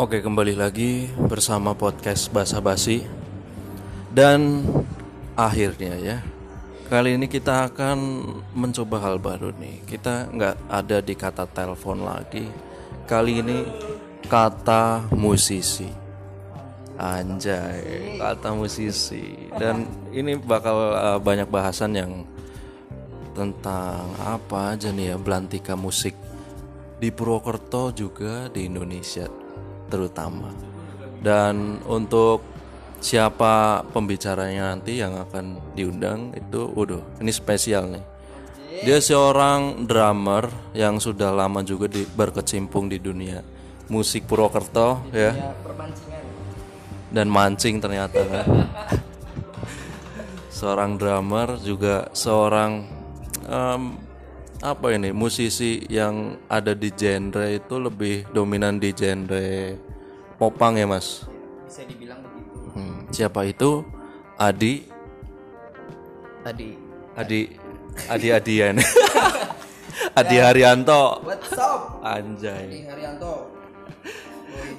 Oke, kembali lagi bersama podcast Basa Basi. Dan akhirnya ya, kali ini kita akan mencoba hal baru nih. Kita nggak ada di kata telepon lagi. Kali ini kata musisi. Anjay, kata musisi. Dan ini bakal uh, banyak bahasan yang tentang apa aja nih ya belantika musik di Purwokerto juga di Indonesia terutama. Dan untuk siapa pembicaranya nanti yang akan diundang itu waduh ini spesial nih. Dia seorang drummer yang sudah lama juga di, berkecimpung di dunia musik Purwokerto ya. Dan mancing ternyata kan. Seorang drummer juga seorang um, apa ini? Musisi yang ada di genre itu lebih dominan di genre popang ya mas? Bisa dibilang begitu. Hmm, siapa itu? Adi. Tadi Adi. Adi Adian. Adi Haryanto. What's up? Anjay. Adi Haryanto.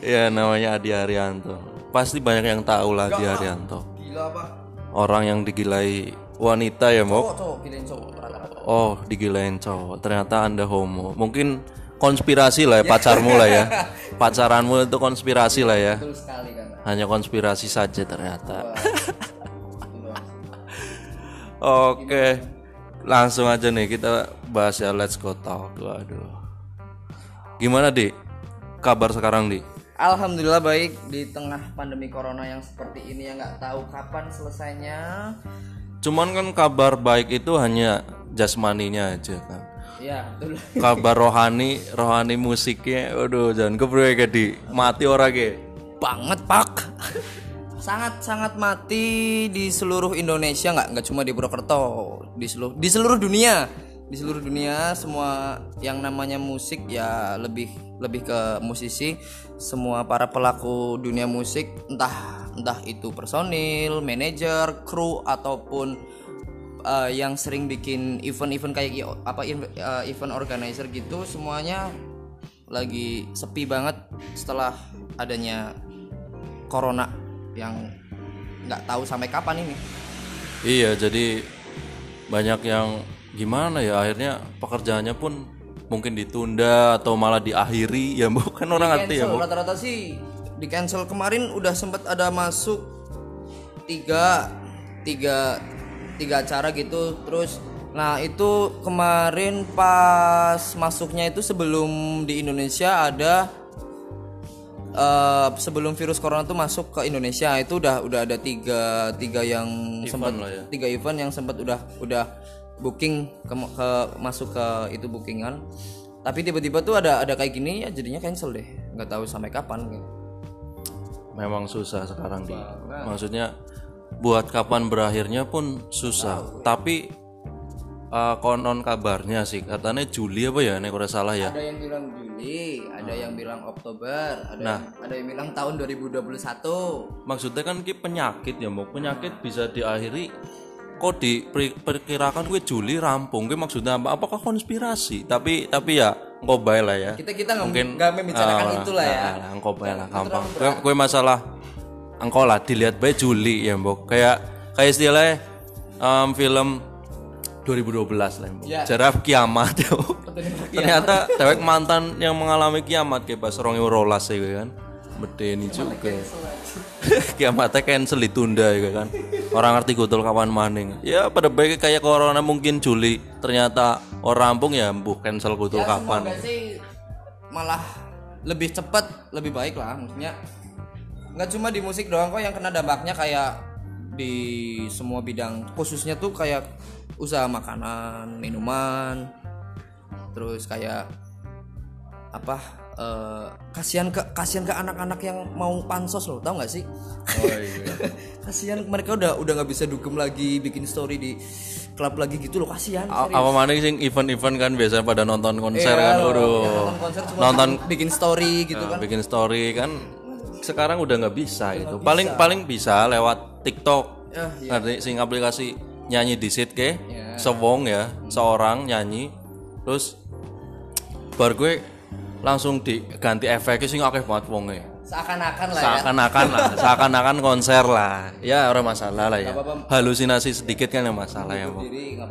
Ya namanya Adi Haryanto. Pasti banyak yang tahu lah Adi Haryanto. Gila apa orang yang digilai wanita ya mau cowok cowok giliran cowok rata-rata Oh, digilain cowok. Ternyata Anda homo. Mungkin konspirasi lah ya pacarmu lah ya. Pacaranmu itu konspirasi lah ya. betul sekali kan Hanya konspirasi saja ternyata. Oke. Langsung aja nih kita bahas ya Let's Go Talk. Waduh. Gimana, Di? Kabar sekarang, Di? Alhamdulillah baik di tengah pandemi corona yang seperti ini yang nggak tahu kapan selesainya. Cuman kan kabar baik itu hanya jasmaninya aja kan. Ya betul. Kabar rohani, rohani musiknya, waduh jangan kepriwe di mati orang ke. Banget pak. sangat sangat mati di seluruh Indonesia nggak nggak cuma di Purwokerto di seluruh di seluruh dunia di seluruh dunia semua yang namanya musik ya lebih lebih ke musisi. Semua para pelaku dunia musik entah entah itu personil manajer kru ataupun uh, yang sering bikin event-event kayak apa uh, event organizer gitu semuanya lagi sepi banget setelah adanya corona yang nggak tahu sampai kapan ini. Iya, jadi banyak yang gimana ya akhirnya pekerjaannya pun mungkin ditunda atau malah diakhiri ya bu? Kan orang ngerti ya bu. rata-rata sih di cancel kemarin udah sempat ada masuk tiga tiga tiga acara gitu. Terus nah itu kemarin pas masuknya itu sebelum di Indonesia ada eh, sebelum virus corona tuh masuk ke Indonesia itu udah udah ada tiga tiga yang sempat ya. tiga event yang sempat udah udah booking ke, ke masuk ke itu bookingan. Tapi tiba-tiba tuh ada ada kayak gini ya jadinya cancel deh. Nggak tahu sampai kapan. Gitu. memang susah sekarang di. Maksudnya buat kapan berakhirnya pun susah. Tapi eh, konon kabarnya sih katanya Juli apa ya nek ora salah ya? Ada yang bilang Juli ada yang bilang Oktober ada Nah. yang, ada yang bilang tahun 2021 maksudnya kan ki penyakit ya mau penyakit bisa diakhiri kok diperkirakan gue Juli rampung? Gue maksudnya apa? Apakah konspirasi? Tapi tapi ya engkau baik lah ya. Kita kita nggak Mungkin, nggak membicarakan ah, itulah ya. nah, engkau baik lah gampang. gue, gue masalah engkau lah dilihat baik Juli ya mbok. Kayak kayak istilahnya em, film 2012 lah mbok. Ya. jaraf kiamat ya Mbok. ternyata dewek mantan yang mengalami kiamat kayak pas orang rolas ya kan medeni juga. Kiamatnya cancel ditunda ya kan. Orang ngerti gutul kapan maning. Ya pada baiknya kayak corona mungkin Juli. Ternyata orang rampung ya mbuh cancel gutul kapan. semoga sih malah lebih cepat lebih baik lah maksudnya. Nggak cuma di musik doang kok yang kena dampaknya kayak di semua bidang. Khususnya tuh kayak usaha makanan minuman. Terus kayak apa eh, kasihan ke kasihan ke anak-anak yang mau pansos loh tau nggak sih? Oh iya. Kasihan mereka udah udah nggak bisa dugem lagi bikin story di klub lagi gitu loh kasihan apa mana sih event-event kan biasanya pada nonton konser Iya, kan? udah yang nonton konser cuma nonton bikin story gitu Nah, kan. bikin story kan sekarang udah nggak bisa itu. paling paling bisa lewat TikTok. Ya, iya. ngerti sing aplikasi nyanyi di sit ke Ya. sewong ya seorang nyanyi terus bar gue langsung diganti efeknya sing akeh banget wonge. Seakan-akan lah ya. Seakan-akan lah seakan-akan konser lah. Ya orang masalah lah ya. Halusinasi sedikit kan yang masalah ya diri kok.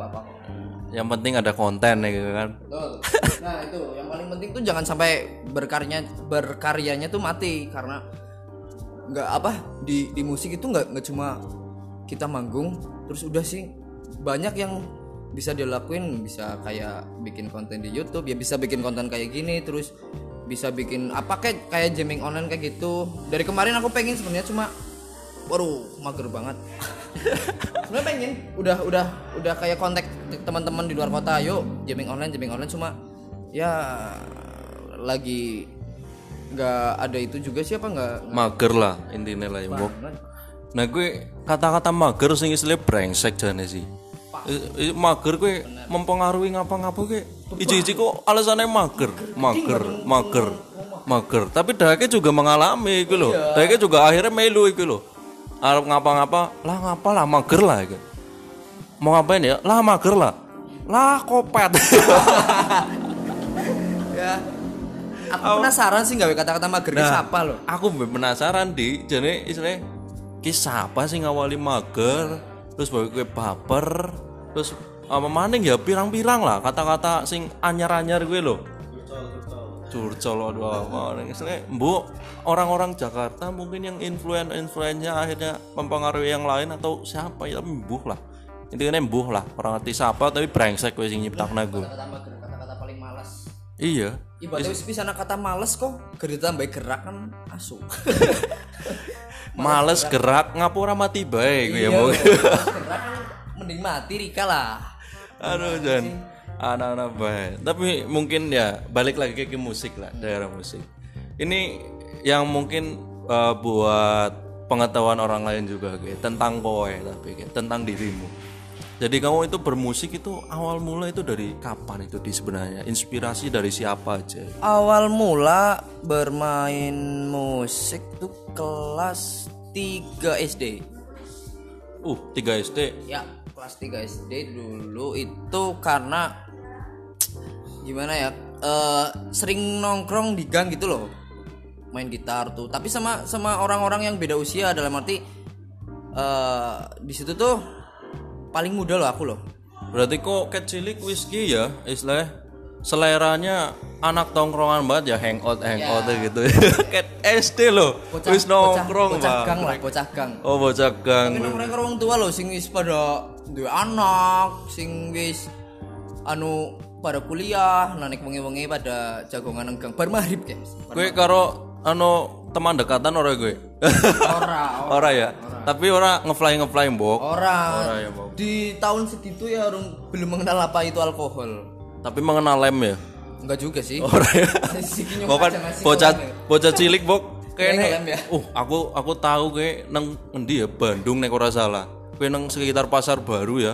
Yang penting ada konten ya gitu kan. Betul. Nah itu. Yang paling penting tuh jangan sampai berkaryanya berkaryanya tuh mati karena nggak apa di di musik itu nggak nggak cuma kita manggung terus udah sih banyak yang bisa dilakuin bisa kayak bikin konten di YouTube ya bisa bikin konten kayak gini terus bisa bikin apa kayak kayak jamming online kayak gitu. Dari kemarin aku pengen sebenarnya cuma waduh mager banget. Sebenarnya pengen udah udah udah kayak kontak teman-teman di luar kota yuk jamming online jamming online. Cuma ya lagi nggak ada itu juga siapa nggak? Mager lah intinya lah ya nah gue kata-kata mager sing istilah brengsek jane sih mager gue mempengaruhi ngapa-ngapa gue iji-iji kok alasannya mager mager mager mager. Tapi dake juga mengalami gitu loh dake juga akhirnya melu gitu loh Arab ngapa-ngapa lah ngapa lah mager lah gitu. mau ngapain ya? Lah mager lah. Lah kopet. Ya. Aku penasaran sih nggak kata-kata mager Nah. siapa loh aku penasaran di jadi istilahnya kisah apa sih ngawali mager? Terus bawa gue baper terus apa maning ya pirang-pirang lah kata-kata sing anyar-anyar gue loh curcol aduh apa bu orang-orang Jakarta mungkin yang influen influennya akhirnya mempengaruhi yang lain atau siapa? Ya tapi mbuh lah. Intinya mbuh lah orang ngerti siapa tapi brengsek gue sing nyiptakna gue. kata-kata paling malas iya. Ibaratnya wis. bisa kata males kok. Gede tambah gerak kan asu. Males gerak ngapura mati baik gue ya Iya, mau gerak kan mending mati Rika lah Aduh Jan anak-anak baik. Tapi mungkin ya balik lagi ke musik lah daerah musik. Ini yang mungkin uh, buat pengetahuan orang lain juga kayak tentang kowe tapi kayak tentang dirimu. Jadi kamu itu bermusik itu awal mula itu dari kapan itu di sebenarnya? Inspirasi dari siapa aja? awal mula bermain musik tuh kelas 3 SD Uh, 3 SD. ya kelas 3 SD dulu itu karena gimana ya eh, sering nongkrong di gang gitu loh. Main gitar tuh. Tapi sama sama orang-orang yang beda usia dalam arti eh di situ tuh paling muda loh aku loh. Berarti kok kecilik whisky ya istilahnya seleranya anak tongkrongan banget ya hangout hangout gitu. Kayak SD loh. Wis nongkrong bocah Bang. gang lah bocah gang Oh bocah gang. tapi nongkrong wong tua loh sing wis pada duwe anak sing wis anu pada kuliah nanik wengi-wengi pada jagongan nang gang bar maghrib guys Gue karo anu teman dekatan ora gue. ora ora ya. Tapi ora ngefly ngefly mbok. ora Ora ya, Bang. di tahun segitu ya orang belum mengenal apa itu alkohol Tapi mengenal lem ya. enggak juga sih ya. Bukan aja ngasih bocah bocah cilik bok. Lem ya. Uh, aku aku tahu kayak nang endi ya Bandung nek ora salah. Kowe nang sekitar pasar baru ya.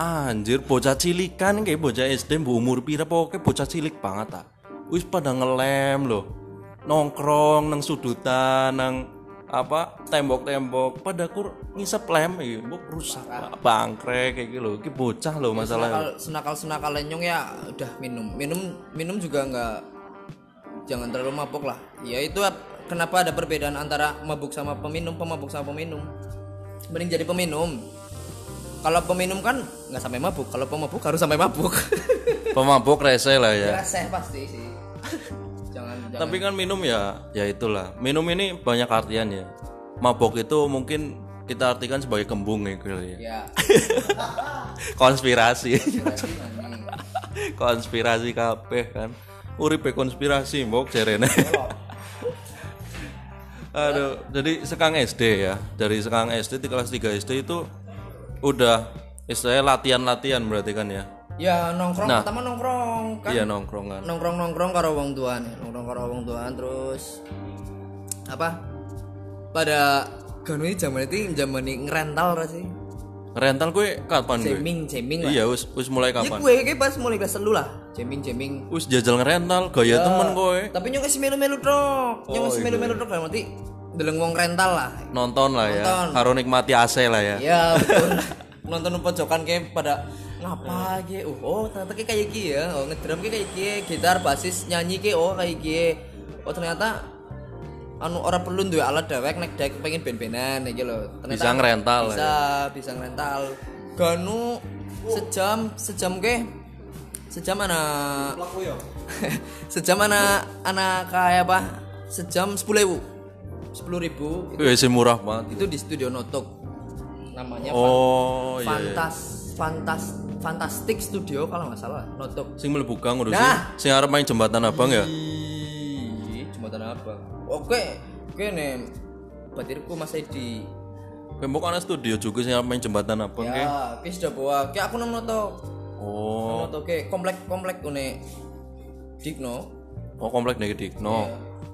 Anjir bocah cilikan kayak bocah SD mbok umur pira pokoknya bocah cilik banget ta. Wis pada ngelem loh. Nongkrong nang sudutan nang apa tembok-tembok pada kur ngisep lem iki mbok rusak bangkrek kayak gitu loh. Iki bocah loh masalahnya. senakal senakal lenyong ya udah minum. Minum minum juga nggak jangan terlalu mabuk lah. Ya itu ap- kenapa ada perbedaan antara mabuk sama peminum pemabuk sama peminum? Mending jadi peminum. Kalau peminum kan nggak sampai mabuk kalau pemabuk harus sampai mabuk. Pemabuk rese lah ya. rasa pasti sih Tapi kan minum ya, ya itulah. Minum ini banyak artian ya. Mabok itu mungkin kita artikan sebagai kembung ya, Gil, ya. ya Konspirasi. konspirasi kabeh kan. Uripe konspirasi mbok jerene. Aduh, jadi sekang SD ya. Dari sekang SD di kelas 3 SD itu udah istilahnya latihan-latihan berarti kan ya. Ya nongkrong Nah. pertama nongkrong kan Iya nongkrong kan. nongkrong nongkrong karo wong tuan nongkrong karo wong tuan terus apa pada kan ini zaman itu zaman ini ngerental sih Rental gue kapan gue? jamming jamming lah Iya, wis wis mulai ya kapan? gue kayak pas mulai kelas telu lah jamming jamming Wis jajal ngerental, gaya temen kowe. tapi nyong kasih melu melu trok nyong Oh, kasih iya. melu melu trok dalam arti deleng wong rental lah nonton lah ya Nonton. harus nikmati AC lah ya ya betul nonton pojokan kayak pada ngapa ge oh, oh ternyata kayak kayak gini ya oh ngedrum kayak kayak gini gitar basis nyanyi kayak oh kayak gini oh ternyata anu ora perlu duwe alat dewek nek dek pengen ben-benan iki lho. Ternyata Bisa ngerental ya. Bisa, bisa ngerental. Ganu sejam sejam ke sejam anak sejam anak anak kayak apa sejam sepuluh ribu sepuluh ribu sih murah banget. itu di studio notok namanya Oh, iya. iya. Fantas fantas fantastic studio kalau nggak salah notok Sing mlebu gang udah sih. Nah. Sing arep main jembatan abang ya? Jembatan apa oke oke nih batirku Mas Edi Kembok ana studio juga arep main jembatan abang ke. ya oke sudah bawa kayak aku nang notok Oh, oke komplek komplek une Digno oh komplek nih Dikno.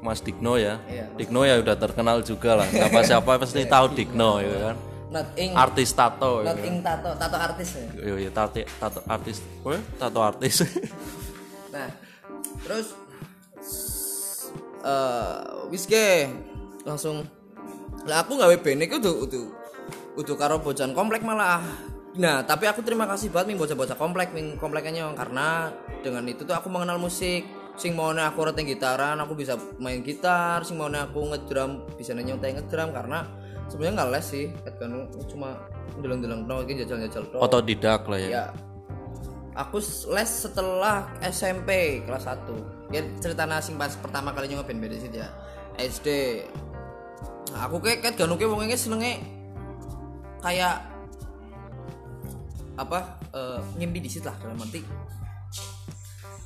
Mas Dikno ya. Iya. Dikno ya udah terkenal juga lah. Siapa siapa pasti tahu Dikno ya kan. Not ing Artis tato ya. not ing tato tato artis ya Iya, iya, tato, tato artis. Weh, tato artis. Nah, terus eh wis ge langsung lah aku nggak band iku udah udah udah karo bocan komplek malah. Nah, tapi aku terima kasih banget ming bocah-bocah komplek ming kompleknya karena dengan itu tuh aku mengenal musik. Sing mau aku rete gitaran, aku bisa main gitar. Sing mau aku ngedrum, bisa nyontek ngedrum karena sebenarnya nggak les sih. Kan cuma deleng-deleng no, iki jajal-jajal tok. Otodidak lah ya. Ya. Aku les setelah SMP kelas 1. Ya cerita nasi pas pertama kali nyoba band band ya. SD. Nah, aku kayak kayak ganuke wong iki senenge kayak apa eh ngimpi di situ lah dalam arti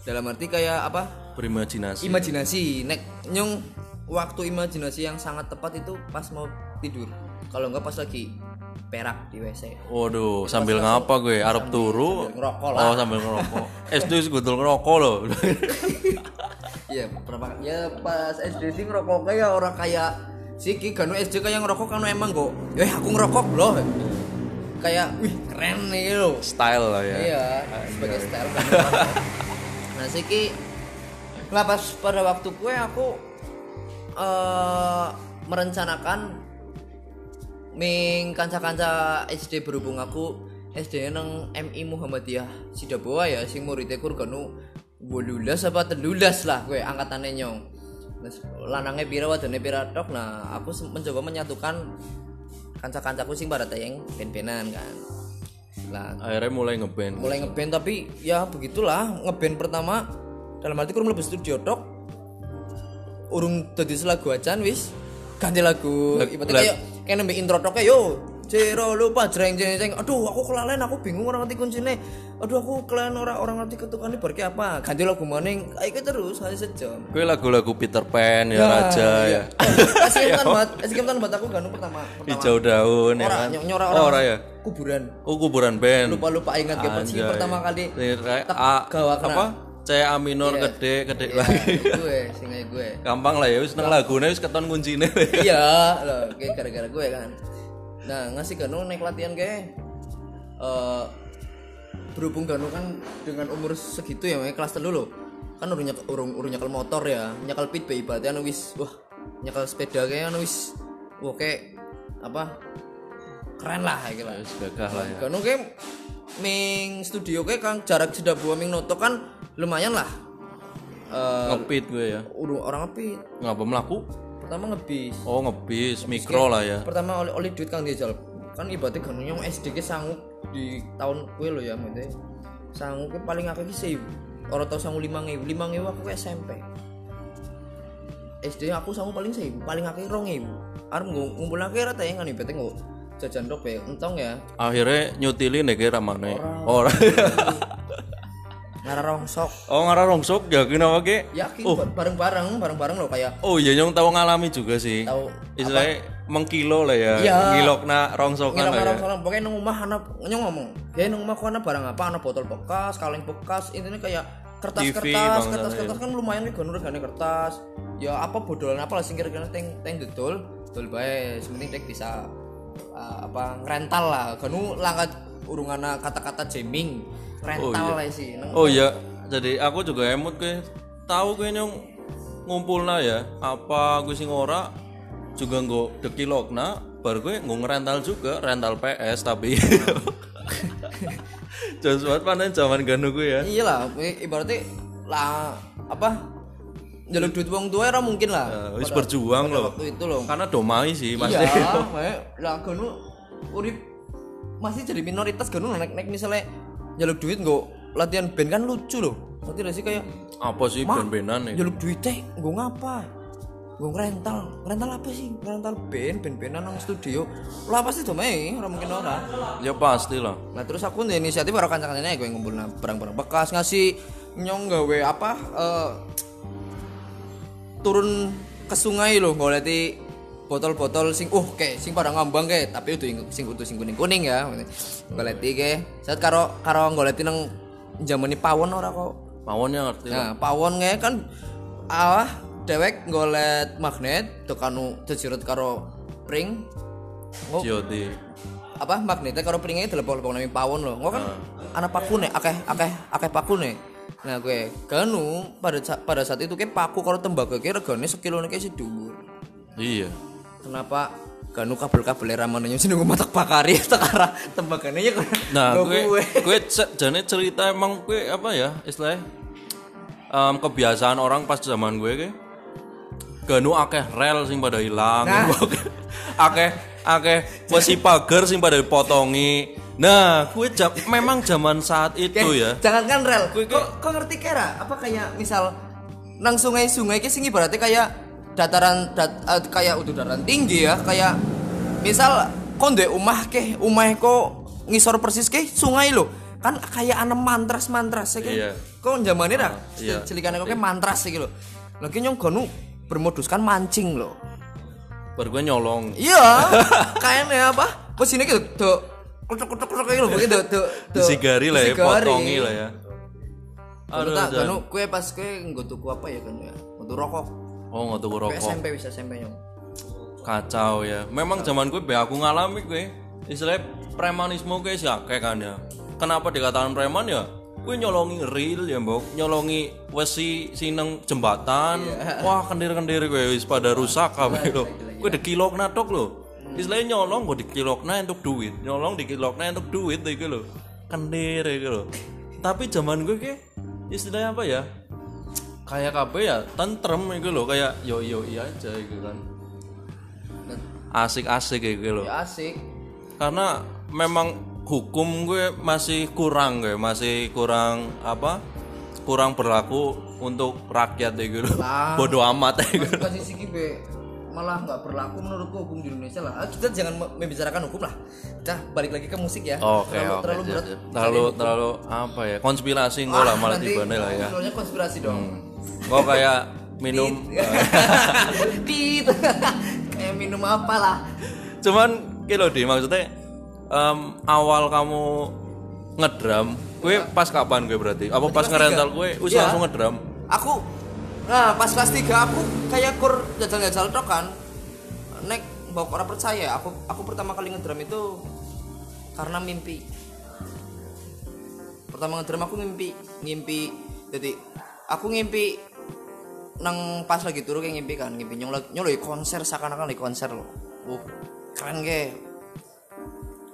dalam arti kayak apa Berimajinasi. imajinasi nek nyung waktu imajinasi yang sangat tepat itu pas mau tidur kalau enggak pas lagi perak di WC Waduh, sambil ngapa gue? Arab turu. sambil ngerokok lah. Oh, sambil ngerokok. SD sih gue ngerokok loh. Iya, berapa ya pas SD sih ngerokok kayak orang kayak si Ki Ganu SD kayak ngerokok kan emang kok. Eh aku ngerokok loh. Kayak wih keren nih lo. Style lah ya. Iya, sebagai style kan. Nah, si Ki lah pas pada waktu gue aku eh merencanakan ming kanca-kanca SD berhubung aku SD nang MI Muhammadiyah Sidabawa ya sing muridnya kurganu 18 apa 13 lah gue angkatannya nyong. Lanangnya pira wadane pira tok? Nah aku mencoba menyatukan kanca-kancaku sing pada tayang ben-benan kan. Lah Akhirnya mulai ngeband. mulai ngeband tapi ya begitulah ngeband pertama dalam arti kurang lebih studio tok. Urung dadi lagu acan wis ganti lagu. Ibaratnya kayak kayak nembe intro tok yo Cero lupa jreng jreng jreng. Aduh aku kelalen aku bingung orang ngerti kuncinya. Aduh aku kelalen orang orang ngerti ketukannya berarti apa. Ganti lagu maning kayak terus hanya sejam. Gue lagu-lagu Peter Pan ya Raja ya. Eskim kan buat eskim kan buat aku ganu pertama pertama. Hijau daun ya kan. ny- nyora Oh, orang ora ya. kuburan. Oh, kuburan band. lupa lupa ingat kapan sih pertama kali kayak gawa apa? C A minor gede gede Iya, lagi. gue singai gue Gampang lah ya wis nang lagune wis keton kuncine. iya loh kayak gara-gara gue kan nah ngasih Ganu naik latihan kayak eh berhubung Ganu kan dengan umur segitu ya kelas telu loh kan nyekel, urung, urung nyekel motor ya nyekel pit be ibaratnya anu wis wah nyekel sepeda kayak anu wis wah kayak apa keren lah kayak gitu lah Wis gagah lah ya. Ganu kayak ming studio kayak kan jarak sudah buah ming noto kan lumayan lah. Eh Ngepit gue ya. urung orang api Ngapa melaku? pertama ngebis. Oh, ngebis mikro lah ya. pertama oleh oleh duit kang diajal. Kan ibaratnya kan yang SD ke sanggup di tahun kue lo ya maksudnya. Sanggup paling akeh ki seribu orang tau sanggup lima ngewu. Lima ngewu aku ke SMP SD aku sanggup paling seribu paling akeh rong ngewu. Arep nggo- ngumpul akeh rata yang kan ibaratnya nggak jajan dok ya entong ya. Akhirnya nyutilin deh kira mana? Ora. ngara rong sok Oh ngara rongsok yakin apa ke? yakin bareng bareng bareng bareng lo kayak. Oh iya nyong tahu ngalami juga sih. tahu Istilahnya mengkilo lah ya. Iya. Ngilokna rongsokan ngira lah ya. soalnya pokoknya nang rumah anak nyong ngomong kayak nang rumah aku anak barang apa? Anak botol bekas kaleng bekas. Intinya kayak kertas TV kertas kertas kertas kan lumayan nih gunung regane kertas. Ya apa bodolan apa lah sing kira-kira teng teng dodol dodol bae. Sementing dek bisa uh, apa rental lah. Kanu langkat urungan kata-kata jamming rental lah sih Nang- Oh iya, jadi aku juga emut ke tahu gue nyong ngumpulna ya. Apa gue sing ora juga nggak dekilokna baru gue nggak ngerental juga. Rental PS tapi. Jos buat panen zaman ganu gue ya. iyalah i- ibaratnya lah apa jaluk duit wong tua ora mungkin lah. Wis berjuang loh. waktu itu loh. Karena domai sih pasti. Iya lah ganu urip masih jadi minoritas ganu nek nek misalnya jaluk duit nggak latihan band kan lucu loh nanti sih kayak apa sih ben-benan nih jaluk duit teh gue ngapa? Gue rental rental apa sih? Rental band band bandan nang studio. Lah pasti domai orang mungkin orang ya pasti lah Nah terus aku nih inisiatif baru kancan-kancannya gue ngumpul barang-barang bekas ngasih nyong gawe apa eh, turun ke sungai loh ngoleti botol-botol sing uh kayak sing pada ngambang kayak tapi udah sing utuh sing kuning kuning ya. Ngoleti kayak saat karo karo ngoleti nang zaman pawon ora kok? Mawonnya ngerti. Lah. nah pawon nge kan ah dewek ngolet magnet tekanu tersirat karo pring. Oh, apa magnetnya karo pringnya itu lepok lepok nami pawon loh nggak kan anak paku nih akeh akeh akeh paku nih nah gue kanu pada pada saat itu kayak paku kalau tembakau kayak regane sekilo nih kayak si dhuwur. Iya kenapa? Kanu kabel-kabel ramananya sih nunggu matak bakari. Sekarang tembakannya ya Nah, gue gue ce- jane cerita emang gue apa ya istilahnya? Em, kebiasaan orang pas zaman gue ke ganu akeh rel sing pada hilang. Nah. akeh akeh wesi pagar sing pada dipotongi. Nah gue jam, memang zaman saat itu ya. jangan kan rel Gue- kok, kok ngerti kira apa kayak misal nang sungai-sungai kayak sing ibaratnya kayak dataran dat, eh, kayak udah dataran tinggi ya kayak misal kok ndek umah ke umah kok ngisor persis ke sungai lo kan kayak ana mantras mantras ya kan Iya. kok zamannya dah iya. celikannya kok kayak mantras gitu loh lagi nyong gonu bermoduskan mancing loh baru gue nyolong. Iya. Kayaknya apa? Mesinnya gitu tuh kucuk kucuk kayak gitu begitu tuh disigari lah ya potongi lah ya. Aduh, kanu kue pas kue nggak tuku apa ya kan ya, untuk rokok. Oh nggak tuh rokok. SMP bisa SMP nyong. kacau ya. Memang zaman gue be aku ngalami gue istilahnya premanisme gue sih akeh kan ya. Kenapa dikatakan preman ya? Gue nyolongi reel ya mbok. Nyolongi wesi sineng jembatan. Wah kendir kendir gue wis pada rusak apa lo gue dikilok natok lo istilahnya nyolong gue dikilok untuk duit. Nyolong dikilok untuk duit itu lo kendir itu lo tapi zaman gue ke istilahnya apa ya kayak apa ya tentrem itu lo kayak yo yo iya aja gitu kan asik-asik gitu loh. Ya asik. Karena memang hukum gue masih kurang gue, masih kurang apa? Kurang berlaku untuk rakyat ya gitu. Lah. Bodoh amat ya gitu. Be malah nggak berlaku menurutku hukum di Indonesia lah. Ah, Kita jangan me- membicarakan hukum lah. Kita balik lagi ke musik ya. Oke, terlalu, oke. terlalu berat. Terlalu terlalu apa ya? Konspirasi enggak lah malah tiba lah ya. konspirasi dong. Kok kayak minum Tit. Kayak minum apa lah? cuman kilo deh maksudnya em, awal kamu ngedram gue pas kapan gue berarti apa pas ngerental gue wis Iya. langsung ngedram Aku nah pas kelas 3 aku kayak kur jajal-jajal tok kan. Nek mbok ora percaya, aku aku pertama kali ngedram itu karena mimpi. Pertama ngedram aku ngimpi, ngimpi. Jadi aku ngimpi nang pas lagi turu kayak ngimpi kan, ngimpi lagi nyong lagi konser seakan-akan lagi konser loh. Uh, keren ge.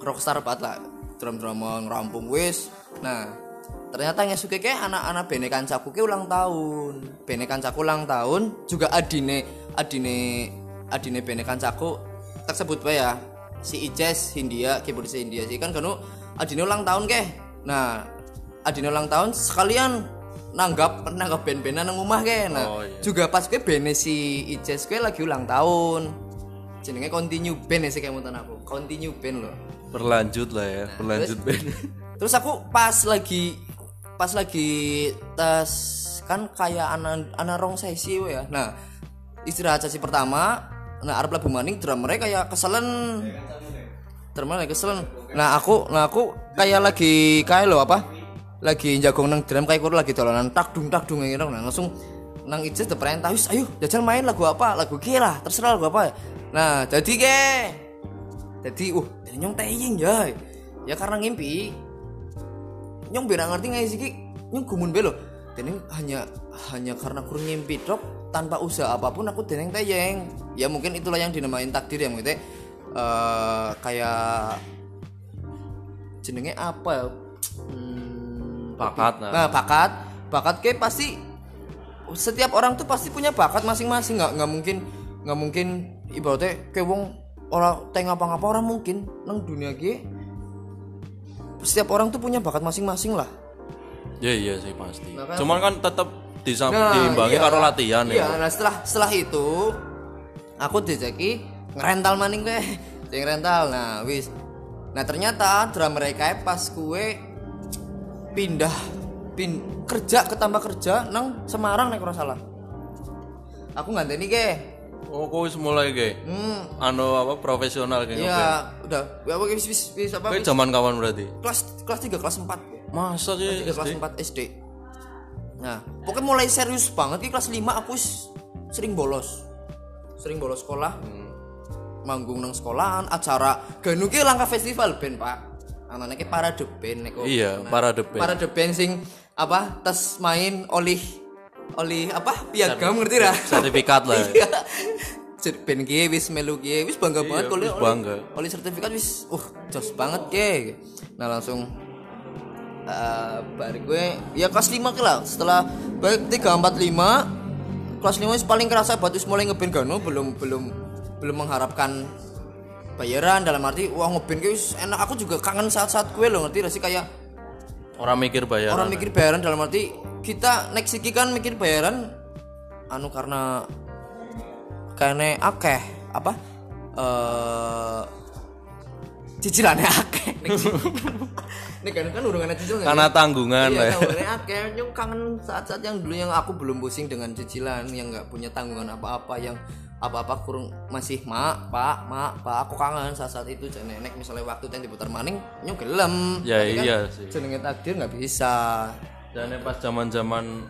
Rockstar banget lah. Drum-drama ngerampung wis. Nah, ternyata yang suka kayak anak-anak bene kancaku ke ulang tahun. Bene kancaku ulang tahun juga adine adine adine bene kancaku tersebut bae ya. Si Ijes Hindia, keyboard si Hindia sih kan kanu adine ulang tahun ke. Nah, adine ulang tahun sekalian nanggap nanggap band-bandan nang rumah ke. Nah, Oh, iya. juga pas ke bene si Ijes ke lagi ulang tahun. Jenenge continue band ya sih kayak mutan aku. Continue band loh. berlanjut lah ya berlanjut Ben. Terus aku pas lagi pas lagi tes kan kayak anak anak rong sesi ya. Nah, istirahat sesi pertama, nah arep labu maning drummernya kayak keselen. Drummernya keselen. Nah, aku nah aku kayak lagi kayak lo apa? Lagi jagong nang drum kayak lagi dolanan tak dung tak dung ngene nah langsung nang Ijes perintah wis ayo jajal main lagu apa? Lagu ki lah terserah lagu apa. Nah jadi ke? Jadi uh nyong teying ya ya karena ngimpi nyong beda ngerti nggak sih nyong gumun belo teneng hanya hanya karena kurang ngimpi drop tanpa usaha apa pun aku teneng teyeng ya mungkin itulah yang dinamain takdir ya maksudnya eh kayak jenenge apa ya? Hmm, Bakat lah. nah bakat bakat ke pasti setiap orang tuh pasti punya bakat masing-masing nggak nggak mungkin nggak mungkin ibaratnya kayak wong orang teng apa-apa orang mungkin nang dunia ki setiap orang tuh punya bakat masing-masing lah Ya iya sih pasti. Nah, kan- Cuman kan tetap disam Nah, diimbangi iya. karo latihan iya, ya. nah setelah setelah itu aku dijaki ngerental maning gue sing rental nah wis nah ternyata drama mereka pas kue pindah pin kerja ketambah kerja nang Semarang nek ora salah aku nganteni ke Oh, kok wis mulai ge. hmm Anu apa profesional kayak ya udah ya apa wis wis wis apa Kayak wis, zaman kapan berarti? kelas kelas 3 kelas 4 Masa sih? Tiga kelas 4 SD. Nah, pokoknya mulai serius banget di kelas 5 aku wis sering bolos. Sering bolos sekolah. Manggung nang sekolahan, acara ganu ki langkah festival band, Pak. Anane ki parade band nek kok. Iya, parade band. Parade band sing apa? Tes main olih olih apa? Piagam ngerti ra? Sertifikat lah. Iya. Band ki wis melu ki wis bangga banget kalau wis bangga. oleh sertifikat wis uh jos banget ki. Nah langsung eh balik gue ya kelas 5 ke lah setelah baik 3 4 5 kelas 5 wis paling kerasa wis mulai ngeband gano belum belum belum mengharapkan bayaran dalam arti wah ngeband wis enak aku juga kangen saat-saat gue loh ngerti gak sih kayak Orang mikir bayar. orang mikir bayaran dalam arti kita next iki kan mikir bayaran anu karena karena akeh apa eh cicilannya akeh. Nek kan kan urungan cicil Karena tanggungan Iya, ya. tanggungannya akeh. Kangen saat-saat yang dulu yang aku belum pusing dengan cicilan, yang nggak punya tanggungan apa-apa, yang apa-apa kurang masih mak, pak, mak, pak. Aku kangen saat-saat itu. Jadi nenek misalnya waktu yang diputar maning, nyong gelem. Ya, Tapi kan iya sih. Jenenge takdir nggak bisa. Dan yang pas zaman-zaman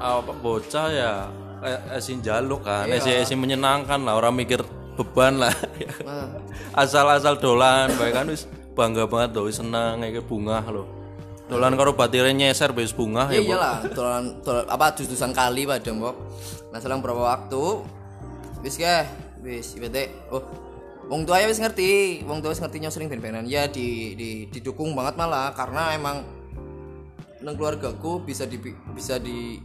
apa bocah ya kayak esin jaluk kan, Iya. esi esi menyenangkan lah orang mikir beban lah. Nah, Asal-asal dolan, baik kan wis bangga banget loh, wis seneng kayak bunga loh. Dolan karo batire nyeser wis bunga ya ya. Iyalah, dolan, dolan apa dus-dusan kali pada mbok. Nah, selang berapa waktu wis ke, wis ibete oh Wong tua ya wis ngerti, wong tua wis ngerti nyong sering ben-benan. Ya di, di didukung banget malah karena emang nang keluargaku bisa di bisa di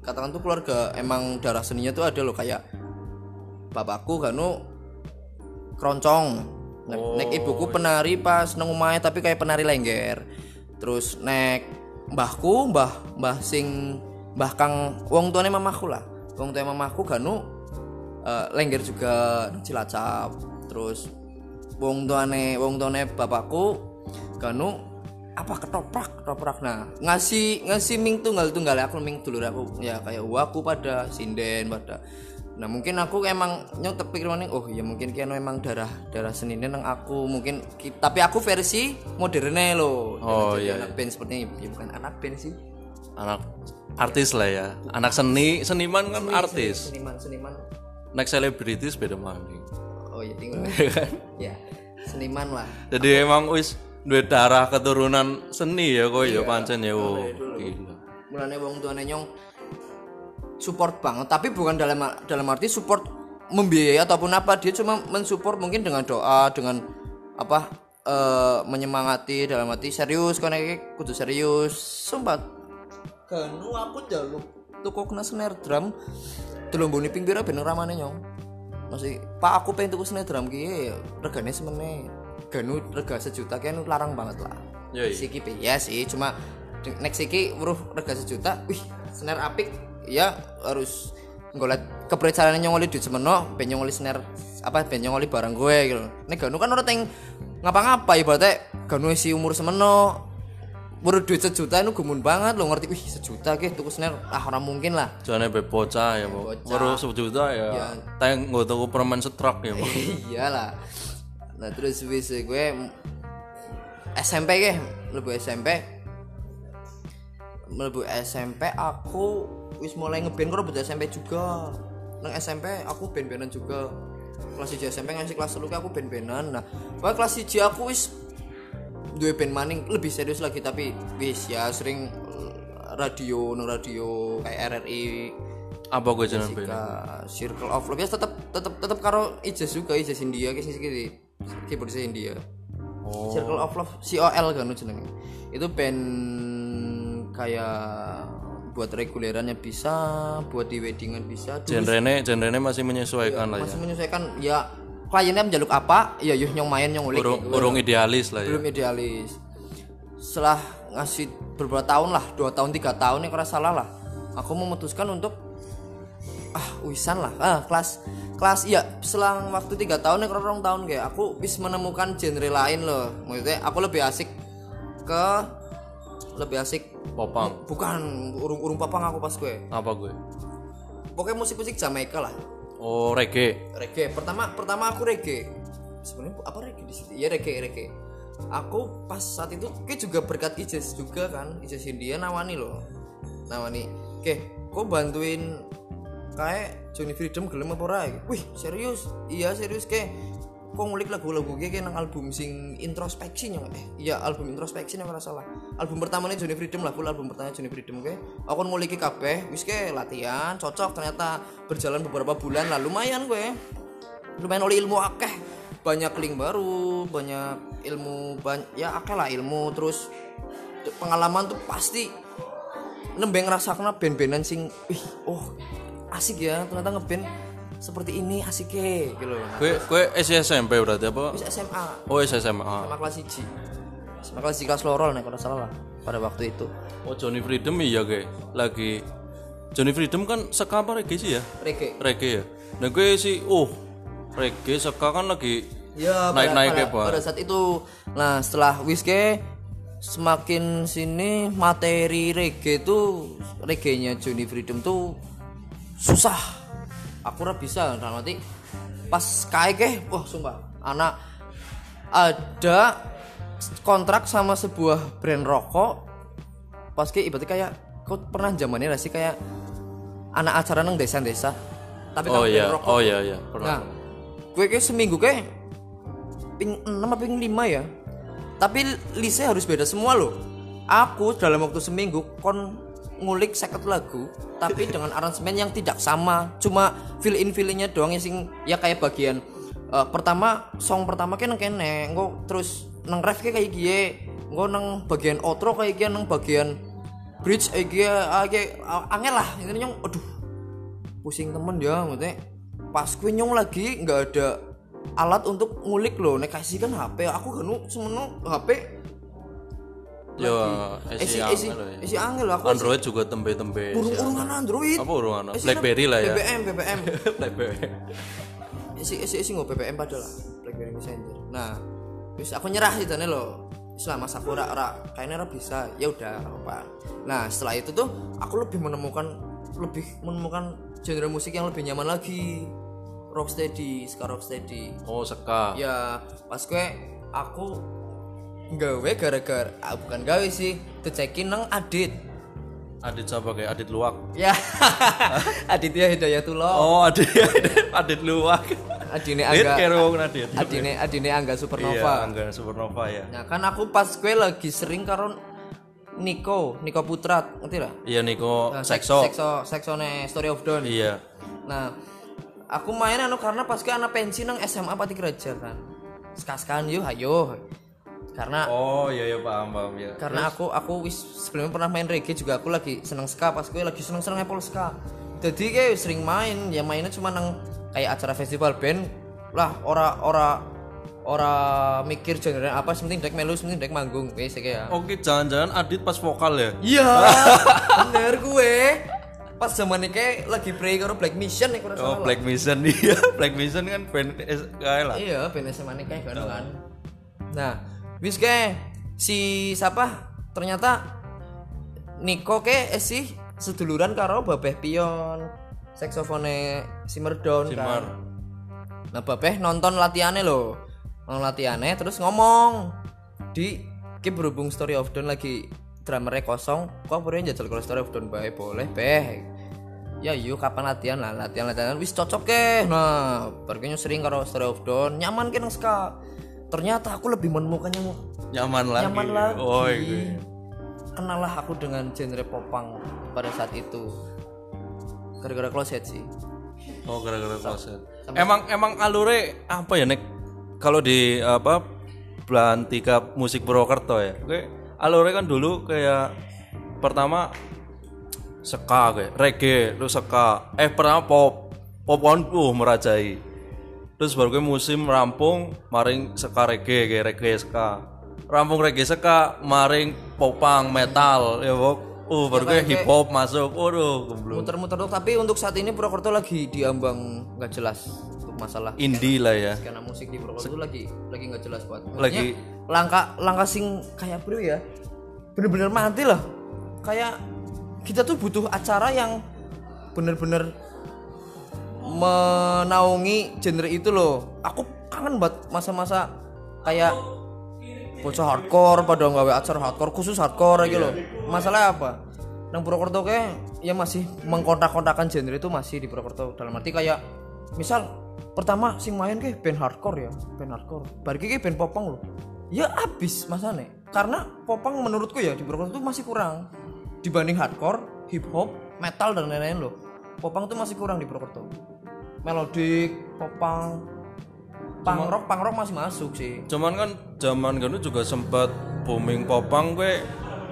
katakan tuh keluarga emang darah seninya tuh ada loh kayak bapakku kanu keroncong. Nek, nek ibuku penari pas nang omahe tapi kayak penari lengger. Terus nek mbahku mbah mbah sing mbah kang wong tuane mamaku lah. Wong tuane mamaku kanu eh, lengger juga cilacap terus wong tuane wong tuane bapakku kanu apa ketoprak ketoprak. Nah ngasih ngasih ming tunggal tunggal aku ming dulur aku ya kayak waku pada sinden pada. Nah mungkin aku emang tepik maning oh ya mungkin kiano emang darah darah senine nang aku. Mungkin ki- tapi aku versi modernnya loh. Oh, Jadi iya, anak band seperti ini. Ya bukan anak band sih. Anak artis lah ya. Anak seni, seniman kan artis. seniman seniman Next selebritis beda maning. oh ya tinggal ya seniman lah Jadi emang wis duwe darah keturunan seni ya kok ya pancen ya. Oh, gila. mulane wong tuane nyong support banget tapi bukan dalam dalam arti support membiayai ataupun apa dia cuma mensupport mungkin dengan doa dengan apa eh, menyemangati dalam arti serius kan kudu serius sempat kanu aku jaluk tuku kena snare drum telumbuni pinggirnya ben ramane nyong. Masih pak aku pengen tuku snare drum ki regane semene. Ganu rega sejuta kan larang banget lah. Siki pe ya sih cuma next siki weruh rega sejuta wih snare apik. Ya harus ngolet kepercayaan nyongoli di semeno ben nyongoli snare apa ben nyongoli barang gue gitu. Nek ganu kan orang teng ngapa-ngapa ibaratnya ganu si umur semeno baru duit sejuta itu gumun banget lo ngerti? Wih sejuta ke tuku snare. Ah orang mungkin lah. Jane be bocah ya, Mbok. Baru sejuta ya. Teng nggo tuku permen setrak ya, Mbok. iyalah. Nah terus wis gue SMP ke lebih SMP mlebu SMP aku wis mulai ngeband karo buat SMP juga. Nang SMP aku band-bandan juga. Kelas 1 SMP ngasih kelas 3 aku band-bandan. Nah kelas 1 aku wis duwe band maning lebih serius lagi tapi wis ya sering radio nang radio kayak RRI Apa gue ben? Jessica, Circle of Love ya tetap tetap tetap karo Ijaz juga Ijaz India kayak sih keyboardnya India Oh. Circle of Love COL kan jenenge itu band kayak buat regulerannya bisa buat di weddingan bisa Dulu Genrene genrene masih menyesuaikan lah ya. masih menyesuaikan ya kliennya menjaluk apa ya yuk nyong main nyong ngulik Urung, gitu. urung idealis lah ya. belum idealis setelah ngasih beberapa tahun lah dua tahun tiga tahun ya kurang salah lah aku memutuskan untuk ah wisan lah ah kelas kelas iya selang waktu tiga tahun ya kurang tahun kayak aku bisa menemukan genre lain loh maksudnya aku lebih asik ke lebih asik Popang. bukan urung urung papang aku pas gue Apa gue? pokoknya musik musik Jamaika lah Oh, reggae. reggae. Pertama pertama aku reggae. Sebenarnya apa reggae di situ? Ya reggae reggae. Aku pas saat itu kayak juga berkat Ijaz juga kan. Ijaz India nawani loh. Nawani oke kok bantuin kayak Johnny Freedom gelem apa ora? Wih serius? Iya serius kayak kok ngulik lagu-lagu kayak nang album sing introspeksi nyong eh. Iya album introspeksi ora salah. Album pertamanya Johnny Freedom lah full album pertama Johnny Freedom kayak aku nguliki kabeh wis kayak latihan cocok ternyata berjalan beberapa bulan lah lumayan gue lumayan oleh ilmu akeh. Banyak link baru banyak ilmu ban ya akeh lah ilmu terus pengalaman tuh pasti nembeng ngerasa band-bandan sing wih oh asik ya ternyata ngeband seperti ini asik ya gitu loh Gue gue SMP berarti apa? SMA Oh, SMA. sama kelas 1 sama kelas 1 kelas lorol nih kalau salah lah pada waktu itu Oh, Johnny Freedom iya gue. Lagi Johnny Freedom kan seka apa reggae sih ya? reggae Reggae ya. Nah, gue sih oh, reggae seka kan lagi ya pada, naik-naik pada, ya, Pak. pada saat itu nah setelah Whiskey semakin sini materi reggae tuh reggae nya Johnny Freedom tuh susah aku ora bisa dalam arti pas kayak ke wah sumpah anak ada kontrak sama sebuah brand rokok pas ke ibaratnya kayak kau pernah zamannya gak sih kayak anak acara neng desa-desa tapi Oh kan iya, rokok oh iya iya. Pernah. Nah, gue kayak seminggu kayak ping 6 apa ping 5 ya. Tapi lise harus beda semua loh. Aku dalam waktu seminggu kon ngulik seket lagu tapi dengan aransemen yang tidak sama. Cuma fill in fill innya doang yang sing ya kayak bagian eh, pertama song pertama kayak nang kene, engko terus nang ref kayak gie, engko nang bagian outro kayak gie, nang bagian bridge kayak gie, ah, kayak ah, angel lah. Ini nyong aduh pusing temen ya maksudnya pas gue nyong lagi nggak ada alat untuk ngulik loh nek kasih kan HP aku kan semeno HP Yo, esi esi esi angel ya. angel aku Android juga tempe-tempe. burung urungan Android Apa urungan? Blackberry lah ya. BBM BBM Blackberry. isi isi isi nggak BBM padahal lah BlackBerry Messenger nah terus aku nyerah sih tadi lo selama aku ora ora kayaknya ora bisa ya udah apa nah setelah itu tuh aku lebih menemukan lebih menemukan genre musik yang lebih nyaman lagi rocksteady ska rocksteady Oh, seka. ya pas gue aku gawe gara-gara ah, bukan gawe sih dicekin nang Adit Adit siapa kayak Adit Luwak. ya Aditya Hidayatullah Oh, Adit Adit Luwak. Adine Adit Angga Adit. Adine Adine Angga Iya, Supernova Angga Supernova ya. nah kan aku pas gue lagi sering karo Niko Niko Putra ngerti lah Iya Niko Nah, sek- Sekso. sekso seksone Story of Dawn Iya. nah aku main anu karena pas gue anak pensi nang SMA Pati Geraja kan sekaskan yuk ayo karena Oh, iya iya paham paham ya. karena aku aku wis sebelumnya pernah main reggae juga aku lagi seneng ska pas gue lagi seneng seneng Apple ska jadi kayak sering main ya mainnya cuma nang kayak acara festival band lah ora ora ora mikir genre apa penting dek melu penting dek manggung kayak Oke, jangan-jangan Adit pas vokal ya. iya bener gue pas zaman ini kayak lagi play karo Black Mission nih kurang Oh, Black Mission iya. Black Mission kan band S- kayak lah. iya band SMA ini kayak kan kan nah wis kayak si siapa? Ternyata Niko ke eh, sih seduluran karo Babeh Pion saksofone Simmer Down Simmer. kan. Nah Babeh nonton latihannya loh nonton latihannya terus ngomong. Di ki berhubung Story of Dawn lagi drummernya kosong kok boleh jajal kalau Story of Dawn bae boleh beh. Ya yuk kapan latihan lah latihan latihan. Wis cocok ke nah perginya sering karo Story of Dawn. Nyaman kan ska ternyata aku lebih menemukan yang Nyaman lagi. nyaman lagi Oh, iya. kenal lah aku dengan genre popang pada saat itu gara-gara closet sih Oh, gara-gara kloset. Emang emang alure apa ya nek kalau di apa Belantika musik Purwokerto ya. Gue alure kan dulu kayak pertama ska kayak reggae terus ska eh pernah pop pop kan uh merajai terus baru gue musim rampung maring ska reggae kayak reggae ska rampung reggae ska maring popang metal ya bok. Uh baru gue hip hop masuk. Waduh goblok. Muter-muter tuh tapi untuk saat ini Purwokerto lagi diambang nggak jelas untuk masalah indie lah ya. karena musik di Purwokerto lagi lagi nggak jelas buat Lagi- langkah langkah sing kayak bro ya bener-bener mati lah. Kayak kita tuh butuh acara yang bener-bener menaungi genre itu loh. Aku kangen banget masa-masa kayak bocah hardcore pada nggawe acara hardcore khusus hardcore gitu loh. Masalahnya apa? Nang Purwokerto kayak ya masih mengkontak-kontakan genre itu masih di Purwokerto. Dalam arti kayak misal pertama sing main kayak band hardcore ya band hardcore. Bari kayak band popang loh. Ya abis masane. Karena popang menurutku ya di Purwokerto tuh masih kurang. Dibanding hardcore hip hop metal dan lain-lain loh. Popang tuh masih kurang di Purwokerto melodik popang punk. Rock punk rock masih masuk sih. Cuman kan zaman kan juga sempat booming popang gue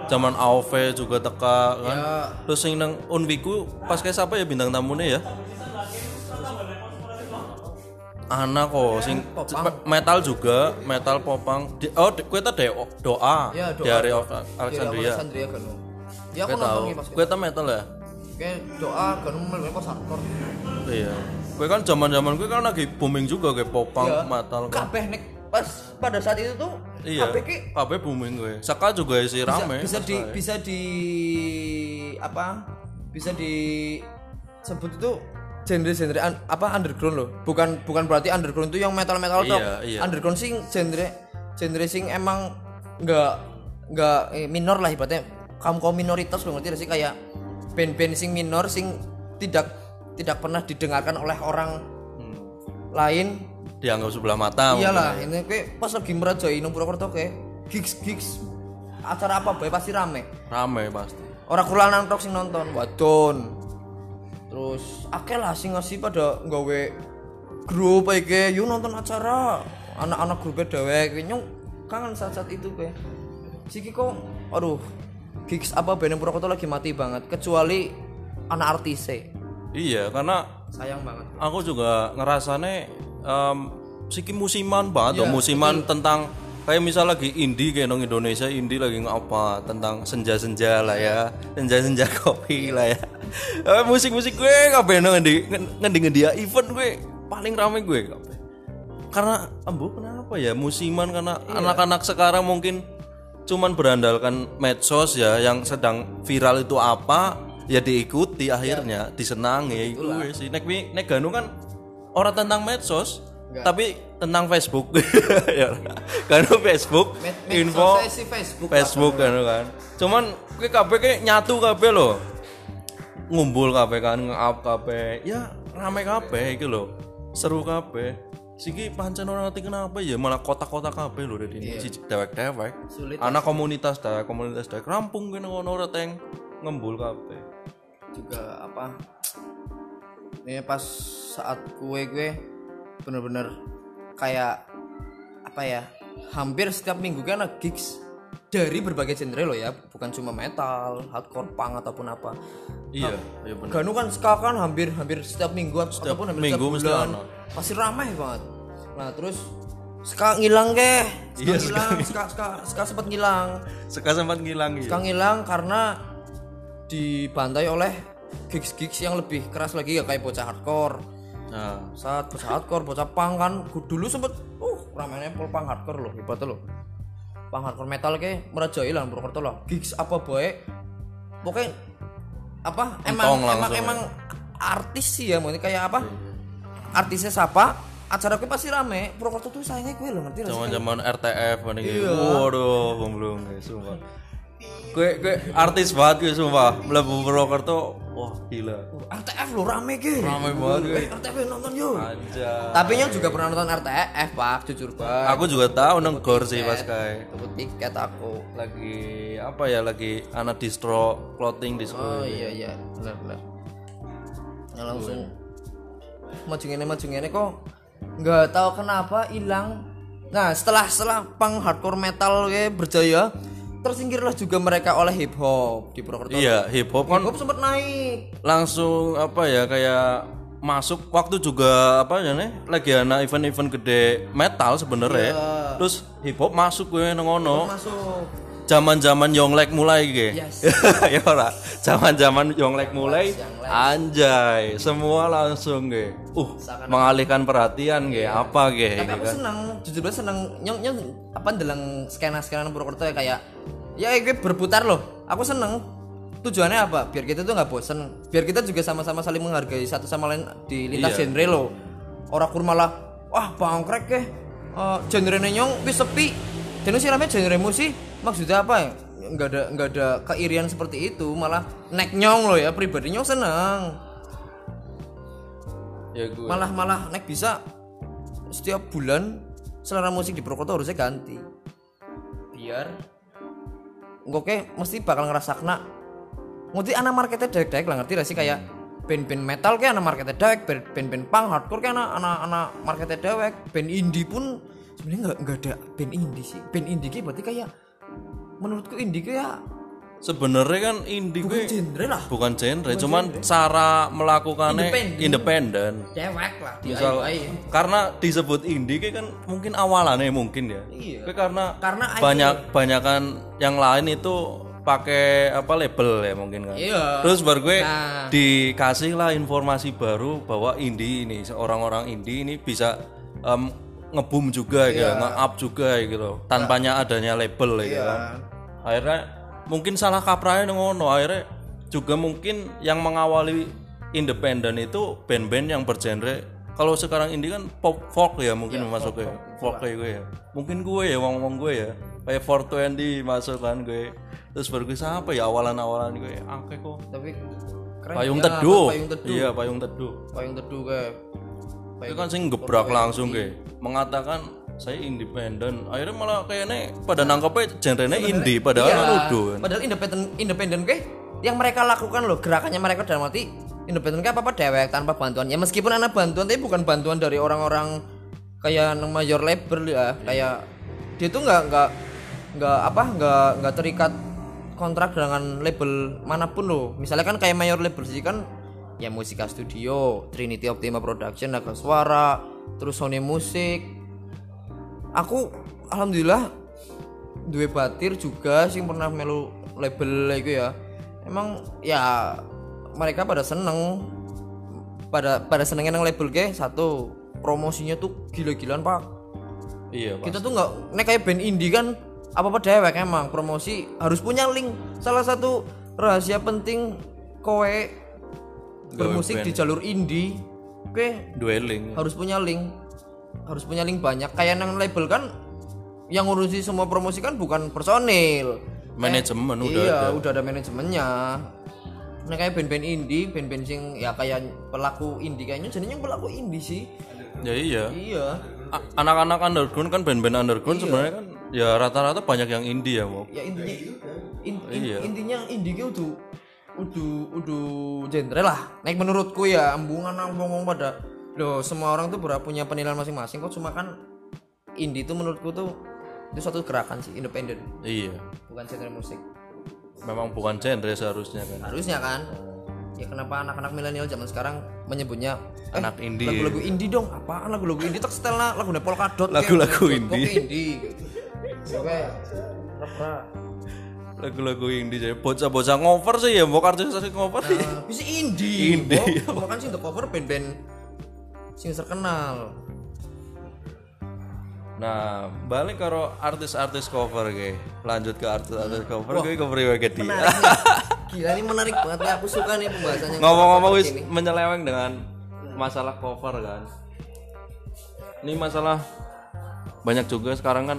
zaman AOV juga teka kan? Ya. Terus sing nang Unwiku pas kayak siapa ya bintang tamunya ya? Anak kok sing metal juga metal popang Di- oh di- gue tadi doa, Ya, doa. dari Alexandria. Alexandria kan ya aku nonton pas tau metal ya? Kayak doa kan mulai pas hardcore iya gue kan zaman zaman gue kan lagi booming juga kayak popang Iya. metal kan. Kabeh nek pas pada saat itu tuh iya. kabeh ki kabeh booming gue Saka juga isi bisa, rame bisa pas di saya. bisa di apa bisa di sebut itu genre-genre un- apa underground loh. Bukan bukan berarti underground itu yang metal metal tok. Iya, iya. underground sing genre genre sing emang nggak nggak eh, minor lah ibaratnya. Kaum kaum minoritas lo ngerti gak sih? Kayak band-band sing minor sing tidak tidak pernah didengarkan oleh orang Hmm. lain. Dianggap sebelah mata iyalah ini kayak pas lagi merajai nang Purwokerto kayak gigs gigs. Acara apa bae pasti rame. Mungkin. rame pasti. Orang kulanan tok sing nonton. Wadon. Terus akeh lah sing ngasih pada nggawe grup iki yuk nonton acara. Anak-anak grupnya dewek nyong kangen saat-saat itu pe siki kok aduh gigs apa band Purwokerto lagi mati banget. Kecuali anak artis iya karena sayang banget. aku juga ngerasane em, siki musiman banget Iya, loh, musiman tentang kayak misal lagi indie kayak nong Indonesia indie lagi ngapa tentang senja-senja lah ya senja-senja kopi lah ya. Eh, musik-musik gue kabeh nong ngendi ngendi ya event gue paling rame gue kabeh. Karena ambo kenapa ya musiman? Karena Iya. anak-anak sekarang mungkin cuman berandalkan medsos ya yang sedang viral itu apa ya diikuti akhirnya disenangi. Itu sih nek wi- nek Ganu kan orang tentang medsos tapi tentang Facebook. Ya. Ganu Facebook Med- info sih Facebook Facebook kan kan. Cuman gue kabeh kayak nyatu kabeh loh. Ngumpul kabeh kan nge-up kabeh. Ya rame kabeh iki lho seru kabeh. Siki pancen orang ngerti kenapa ya malah kota-kota kabeh lho dari ini siji dewek-dewek. Sulit anak komunitas dewek komunitas dewek. Rampung kene ngono ora teng. Ngembul kabeh juga apa ini pas saat kue gue bener-bener kayak apa ya hampir setiap minggu kan ada gigs dari berbagai genre loh ya bukan cuma metal hardcore punk ataupun apa. Iya iya bener. Ganu kan ska kan hampir hampir setiap minggu ataupun hampir minggu setiap bulan. pasti ramai banget. Nah terus ska ngilang ke? Ska Iya, ngilang ska ska ska sempat ngilang. Seka sempat ngilang Ska ya ngilang karena dibantai oleh gigs-gigs yang lebih keras lagi ya kayak bocah hardcore. Nah. Saat bocah hardcore bocah punk kan dulu sempet uh ramainya pol punk hardcore loh hebat loh. Punk hardcore metal ke merajai lah Purwokerto lah. Gigs apa boy pokoknya apa emang Entong emang ya. emang artis sih ya maksudnya kayak apa artisnya siapa acara gue pasti rame. Purwokerto tuh sayangnya gue loh ngerti nggak sih? zaman-zaman RTF mana gitu Iya. waduh belum guys sumpah gue gue artis banget gue sumpah mlebu Purwokerto wah gila RTF lo rame ke Rame banget, gue. eh, RTF nonton yuk aja Tapi yang juga pernah nonton RTF pak, jujur pak. aku juga tahu nenggor sih pas kayak Tebut tiket aku. lagi apa ya lagi anak distro clothing di Oh iya iya, benar benar. Nah, langsung maju ngene maju ngene kok nggak tahu kenapa hilang. Nah setelah setelah punk hardcore metal kayak berjaya, tersingkirlah juga mereka oleh hip hop di Purwokerto. iya hip hop Hip kan hop sempat naik. langsung apa ya kayak masuk waktu juga apa ya nih lagi ana event-event gede metal sebenarnya terus hip hop masuk gue nengono Masuk. Zaman-zaman Yonglek mulai ge Yes. ya ora zaman-zaman Yonglek mulai anjay semua langsung ge uh mengalihkan perhatian ge apa ge Tapi aku seneng, jujur banget seneng nyong nyong apa dalam skena skena Purwokerto ya kayak ya gue berputar loh. Aku seneng. Tujuannya apa? Biar kita tuh nggak bosen. Biar kita juga sama-sama saling menghargai satu sama lain di lintas Iya. genre loh. Orang kur malah wah bangkrek ke. Uh, genre nyong wis sepi. Dan sih genre musik maksudnya apa ya? Nggak ada nggak ada keirian seperti itu malah nek nyong loh ya pribadi nyong seneng. Ya gue. Malah malah naik bisa setiap bulan selera musik di Purwokerto harusnya ganti. Biar oke mesti bakal ngerasa kena. Ngerti anak marketnya dewek-dewek lah ngerti gak sih? Kayak band-band metal kayak anak marketnya band- band-band punk hardcore kayak anak anak anak marketnya dewek. Band indie pun sebenarnya nggak nggak ada band indie sih. Band indie kayak berarti kayak menurutku indie kayak sebenarnya kan indie bukan gue genre lah bukan genre cuman cara melakukannya Independen. dewek lah misal DIY. karena disebut indie kan mungkin awalannya mungkin ya Iya. Karena Karena banyak banyakan yang lain itu pakai apa label ya mungkin kan Iya. terus baru gue Nah. dikasih lah informasi baru bahwa indie ini orang-orang indie ini bisa em, ngebum juga Iya. ya nge-up juga ya gitu tanpanya adanya label ya kan akhirnya mungkin salah kaprahnya ngono. Akhirnya juga mungkin yang mengawali independen itu band-band yang bergenre. Kalau sekarang indie kan pop folk ya mungkin masuk ke folk kayak gue ya. Mungkin gue ya ngomong gue ya. Kayak 420 masuk kan gue. Terus baru gue siapa ya awalan-awalan gue. Akeh kok. Tapi keren payung ya, teduh. payung teduh? Iya payung teduh. Payung teduh kayak itu kan sing gebrak langsung ke mengatakan saya independen akhirnya malah kayaknya pada nangkepnya genrenya indie padahal Iya, kan udah kan. padahal independen independen ke yang mereka lakukan loh gerakannya mereka dalam arti independen ke apa apa dewek tanpa bantuan. Ya meskipun ada bantuan tapi bukan bantuan dari orang-orang kayak major label ya kayak dia tuh nggak nggak nggak apa nggak nggak terikat kontrak dengan label mana pun loh. Misalnya kan kayak mayor label sih kan ya Musika Studio Trinity Optima Production Naga Suara terus Sony Musik aku alhamdulillah duwe batir juga sih pernah melu label itu ya. Emang ya mereka pada seneng. Pada pada senengnya nang label ke satu promosinya tuh gila-gilaan pak. Iya pak. Kita tuh nggak nek kayak band indie kan apa apa dewek emang promosi harus punya link. Salah satu rahasia penting kowe bermusik di jalur indie oke? Dueling harus punya link harus punya link banyak. Kayak nang label kan yang ngurusi semua promosi kan bukan personil. Manajemen udah iya ada. udah ada manajemennya. Nah kayak band-band indie band-band sing ya kayak pelaku indie kayaknya jadinya pelaku indie sih. Ya iya. Iya. Anak-anak underground kan band-band underground sebenarnya kan ya rata-rata banyak yang indie ya Wok. ya intinya in- in- Iya. intinya indie udah udah udah genre lah. Naik menurutku ya embungan nang ngomong pada loh semua orang tuh berhak punya penilaian masing-masing. Kok cuma kan indie tuh menurutku tuh itu suatu gerakan sih independen. Iya. Bukan genre musik. Memang bukan genre seharusnya kan. Harusnya kan? Ya kenapa anak-anak milenial zaman sekarang menyebutnya eh, Anak indie. lagu-lagu indie dong? Apaan lagu-lagu indie? Tak setel lah lagu polkadot Lagu-lagu indie. indie. Oke, rap-rap. lagu-lagu indie jadi bocah-bocah ngover sih ya mau artis ngover sih. Nah, bisa indie. Indie. Oh, cuma kan sih untuk cover band-band sing terkenal. Nah, balik karo artis-artis cover ge. Lanjut ke artis-artis cover gue cover ke dia. Gila ini menarik banget nih. Aku suka nih pembahasannya. Ngomong-ngomong wis menyeleweng dengan masalah cover kan. Ini masalah banyak juga sekarang kan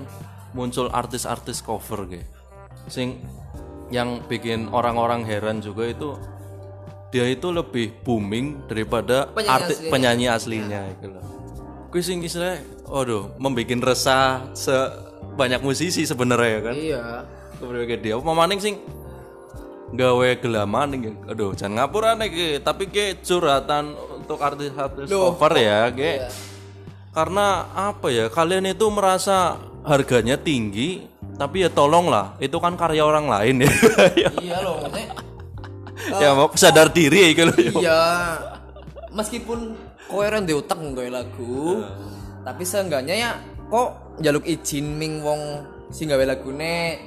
muncul artis-artis cover ge. Sing yang bikin orang-orang heran juga itu dia itu lebih booming daripada Penyanyi artis aslinya. penyanyi aslinya gitu loh. Kuwi sing istilahnya aduh membikin resah sebanyak musisi sebenarnya ya kan. Iya. Kemudian dia apa maning sing gawe gelaman nih aduh jangan ngapura nih Ge. tapi ke curhatan untuk artis-artis cover ya ge karena apa ya kalian itu merasa harganya tinggi tapi ya tolong lah itu kan karya orang lain ya iya loh maksudnya ya mau sadar diri gitu loh iya. Meskipun koheren di otak nggawe lagu tapi seenggaknya ya kok jaluk izin ming wong sing gawe lagune.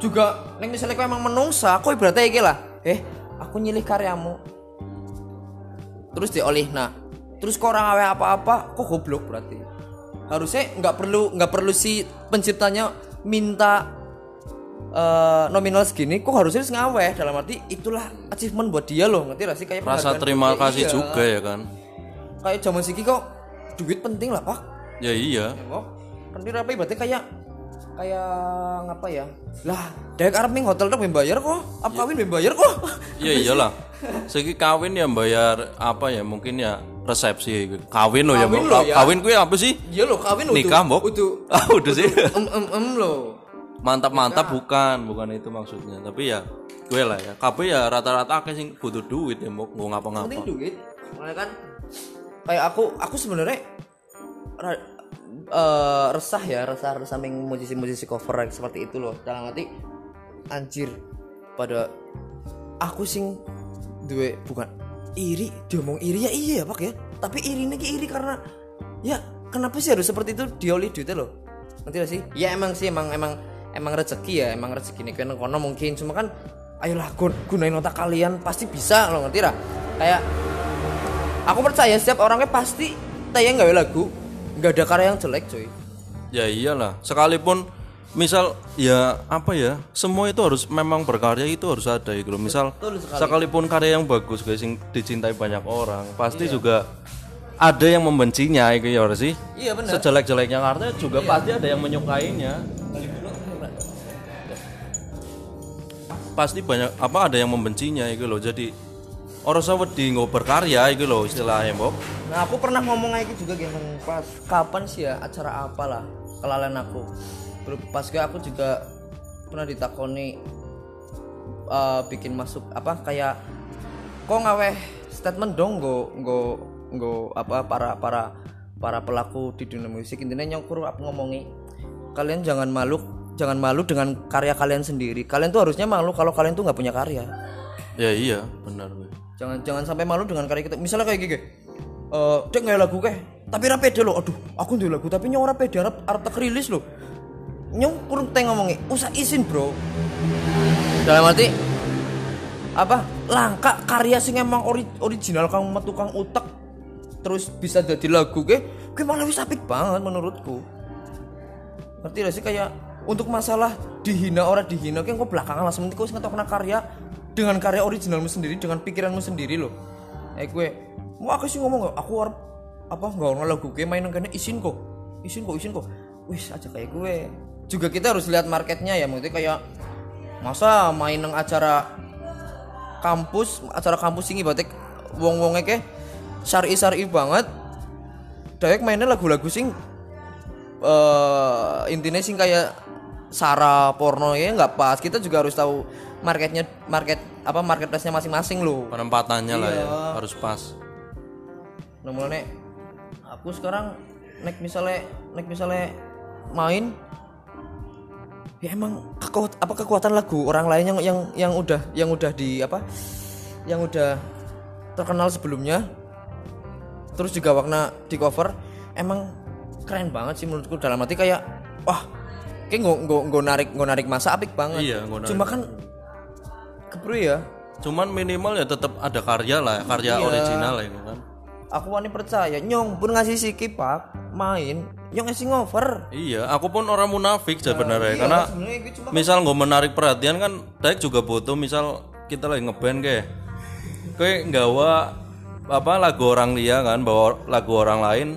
Juga neng misalnya kau emang menungsa kok ibaratnya iki lah eh aku nyilih karyamu. Terus diolih nah terus kok orang awe apa-apa? Kok goblok berarti. Harusnya nggak perlu nggak perlu si penciptanya minta eh, nominal segini kok harusnya harus ngaweh? Dalam arti itulah achievement buat dia loh ngerti gak sih? Kayak rasa terima kasih Iya. juga ya kan? Kayak zaman siki kok duit penting lah pak. Ya iya. Ya kok penting apa berarti kayak kayak ngapa ya? Lah dari arep ning hotel tuh bayar kok. Apa kawin bayar kok? Ya iyalah. Segi kawin ya bayar apa ya? Mungkin ya resepsi. Kawin loh ya Kawin Ka- ya. kawin gue apa sih? Iya loh kawin nikah mbok. Udah ah udah sih. Em em em loh mantap mantap bukan. Bukan itu maksudnya. Tapi ya gue lah ya. Kabeh ya rata-rata akeh sing butuh duit ya mau mau ngapa-ngapa. Penting duit. Makanya kan kayak aku aku sebenarnya eh, resah ya resah resah ming musisi-musisi cover yang seperti itu loh. Dalam arti anjir pada aku sing duwe bukan iri diomong iri ya iya ya pak ya. Tapi iri nih iri karena ya kenapa sih harus seperti itu dioli duitnya loh? Nanti sih? Ya emang sih emang emang emang rezeki ya emang rezeki nih kan kono mungkin. Cuma kan ayolah gun gunain otak kalian pasti bisa loh ngerti lah kayak aku percaya setiap orangnya pasti tayang nggak lagu nggak ada karya yang jelek coy ya iyalah sekalipun misal ya apa ya semua itu harus memang berkarya itu harus ada gitu loh. Misal Betul sekali. sekalipun karya yang bagus guys yang dicintai banyak orang pasti juga ada yang membencinya gitu ya sih? Iya benar. Sejelek-jeleknya karya juga pasti ada yang menyukainya pasti banyak apa ada yang membencinya itu loh jadi orang wedi nggak berkarya itu loh istilahnya Bob nah aku pernah ngomong gitu juga genteng pas kapan sih ya acara apa lah kelalen aku. Pas aku juga pernah ditakoni eh, bikin masuk apa kayak kok ngaweh statement dong go go go apa para para para pelaku di dunia musik. Intinya nyongkur aku ngomongi kalian jangan malu jangan malu dengan karya kalian sendiri. Kalian tuh harusnya malu kalau kalian tuh nggak punya karya. Ya iya benar jangan jangan sampai malu dengan karya kita. Misalnya kayak gini eh dek nggak lagu kayak tapi ra pede lo aduh aku nduwe lagu tapi nyong ora pede arep arep tak rilis lo nyong kurang teng ngomongi usah izin bro. Dalam arti apa? Langka karya sing emang ori- original kang metu kang utek terus bisa jadi lagu ke ke malah wis apik banget menurutku. Ngerti gak sih? Kayak untuk masalah dihina orang dihina kayak kok belakangan langsung nanti kau nggak kena karya dengan karya originalmu sendiri dengan pikiranmu sendiri loh eh gue mau aku sih ngomong aku harap apa nggak ono lagu gue main kena izin kok. Izin kok izin kok. Wis aja kayak gue juga kita harus lihat marketnya ya maksudnya kayak masa main acara kampus acara kampus ini batik wong wongnya ke syari syari banget. Dayek mainnya lagu-lagu sing eh intinya sing kayak sara porno ya nggak pas. Kita juga harus tahu marketnya market apa marketplace-nya masing-masing loh. Penempatannya lah ya Iya. harus pas. Nah mulane aku sekarang nek misalnya nek misalnya main ya emang kekuat apa kekuatan lagu orang lain yang yang yang udah yang udah di apa yang udah terkenal sebelumnya terus juga warna di cover emang keren banget sih menurutku. Dalam arti kayak wah kayak nggak nggak nggak narik nggak narik masa apik banget. Iya, nggak narik cuma kan keburu ya. Cuman minimal ya tetap ada karya lah karya Iya. original ya kan? Aku wani percaya nyong pun ngasih si kipak main nyong ngasih ngover. Iya aku pun orang munafik sebenarnya Iya, karena gue cuma misal nggak menarik perhatian kan Daik juga butuh misal kita lagi ngeband kayak kayak nggawa apa lagu orang dia kan bawa lagu orang lain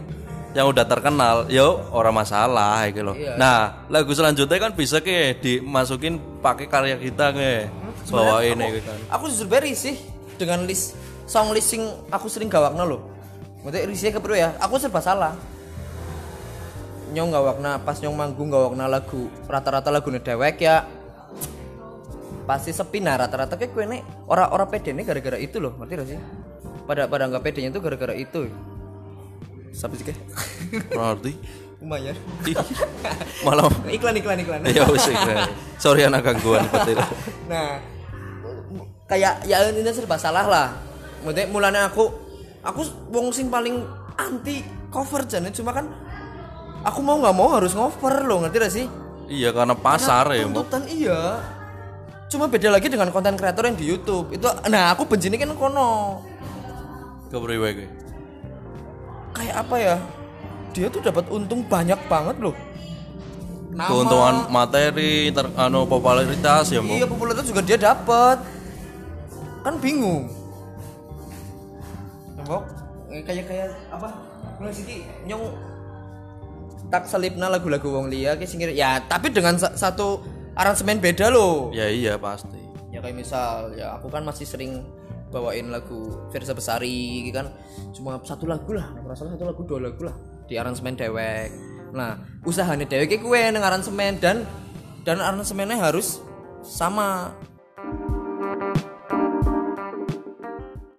yang udah terkenal yo orang masalah gitu loh Iya. nah lagu selanjutnya kan bisa kayak dimasukin pakai karya kita kayak bawain ya gitu kan. aku justru beri sih dengan list song list sing aku sering gawakna loh Maksudnya risih keburu ya aku serba salah. Nyong gawakna pas nyong manggung gawakna lagu rata-rata lagu dewek ya. Pasti sepi nah rata-rata kayak gue nih orang-orang pede nih gara-gara itu loh ngerti gak sih? Pada pada nggak pedenya itu gara-gara itu sampai sih berarti? Lumayan. Ih, malah iklan iklan iklan. Ya wis iklan. sorry anak gangguan betul nah kayak ya ini serba salah lah. Maksudnya mulanya aku aku wong sing paling anti cover jane cuma kan aku mau nggak mau harus ngover loh ngerti gak sih? Iya karena pasar ya Mbok. tuntutan iya. Cuma beda lagi dengan konten kreator yang di YouTube. Itu nah aku benci kan kono. Kepriwe? Kayak apa ya? Dia tuh dapat untung banyak banget loh. Nama, keuntungan materi ter, anu popularitas ya Mbok. iya popularitas juga dia dapat. Kan bingung. Mbok kayak kayak apa? Mulai sini nyong tak selipna lagu-lagu wong liya ki sing kira- ya tapi dengan sa- satu aransemen beda loh. Ya iya pasti. Ya kayak misal ya aku kan masih sering bawain lagu Versa Besari gitu kan. Cuma satu lagu lah salah satu lagu dua lagu lah. Di aransemen dewek. Nah usahanya dewek kue neng aransemen dan dan aransemennya harus sama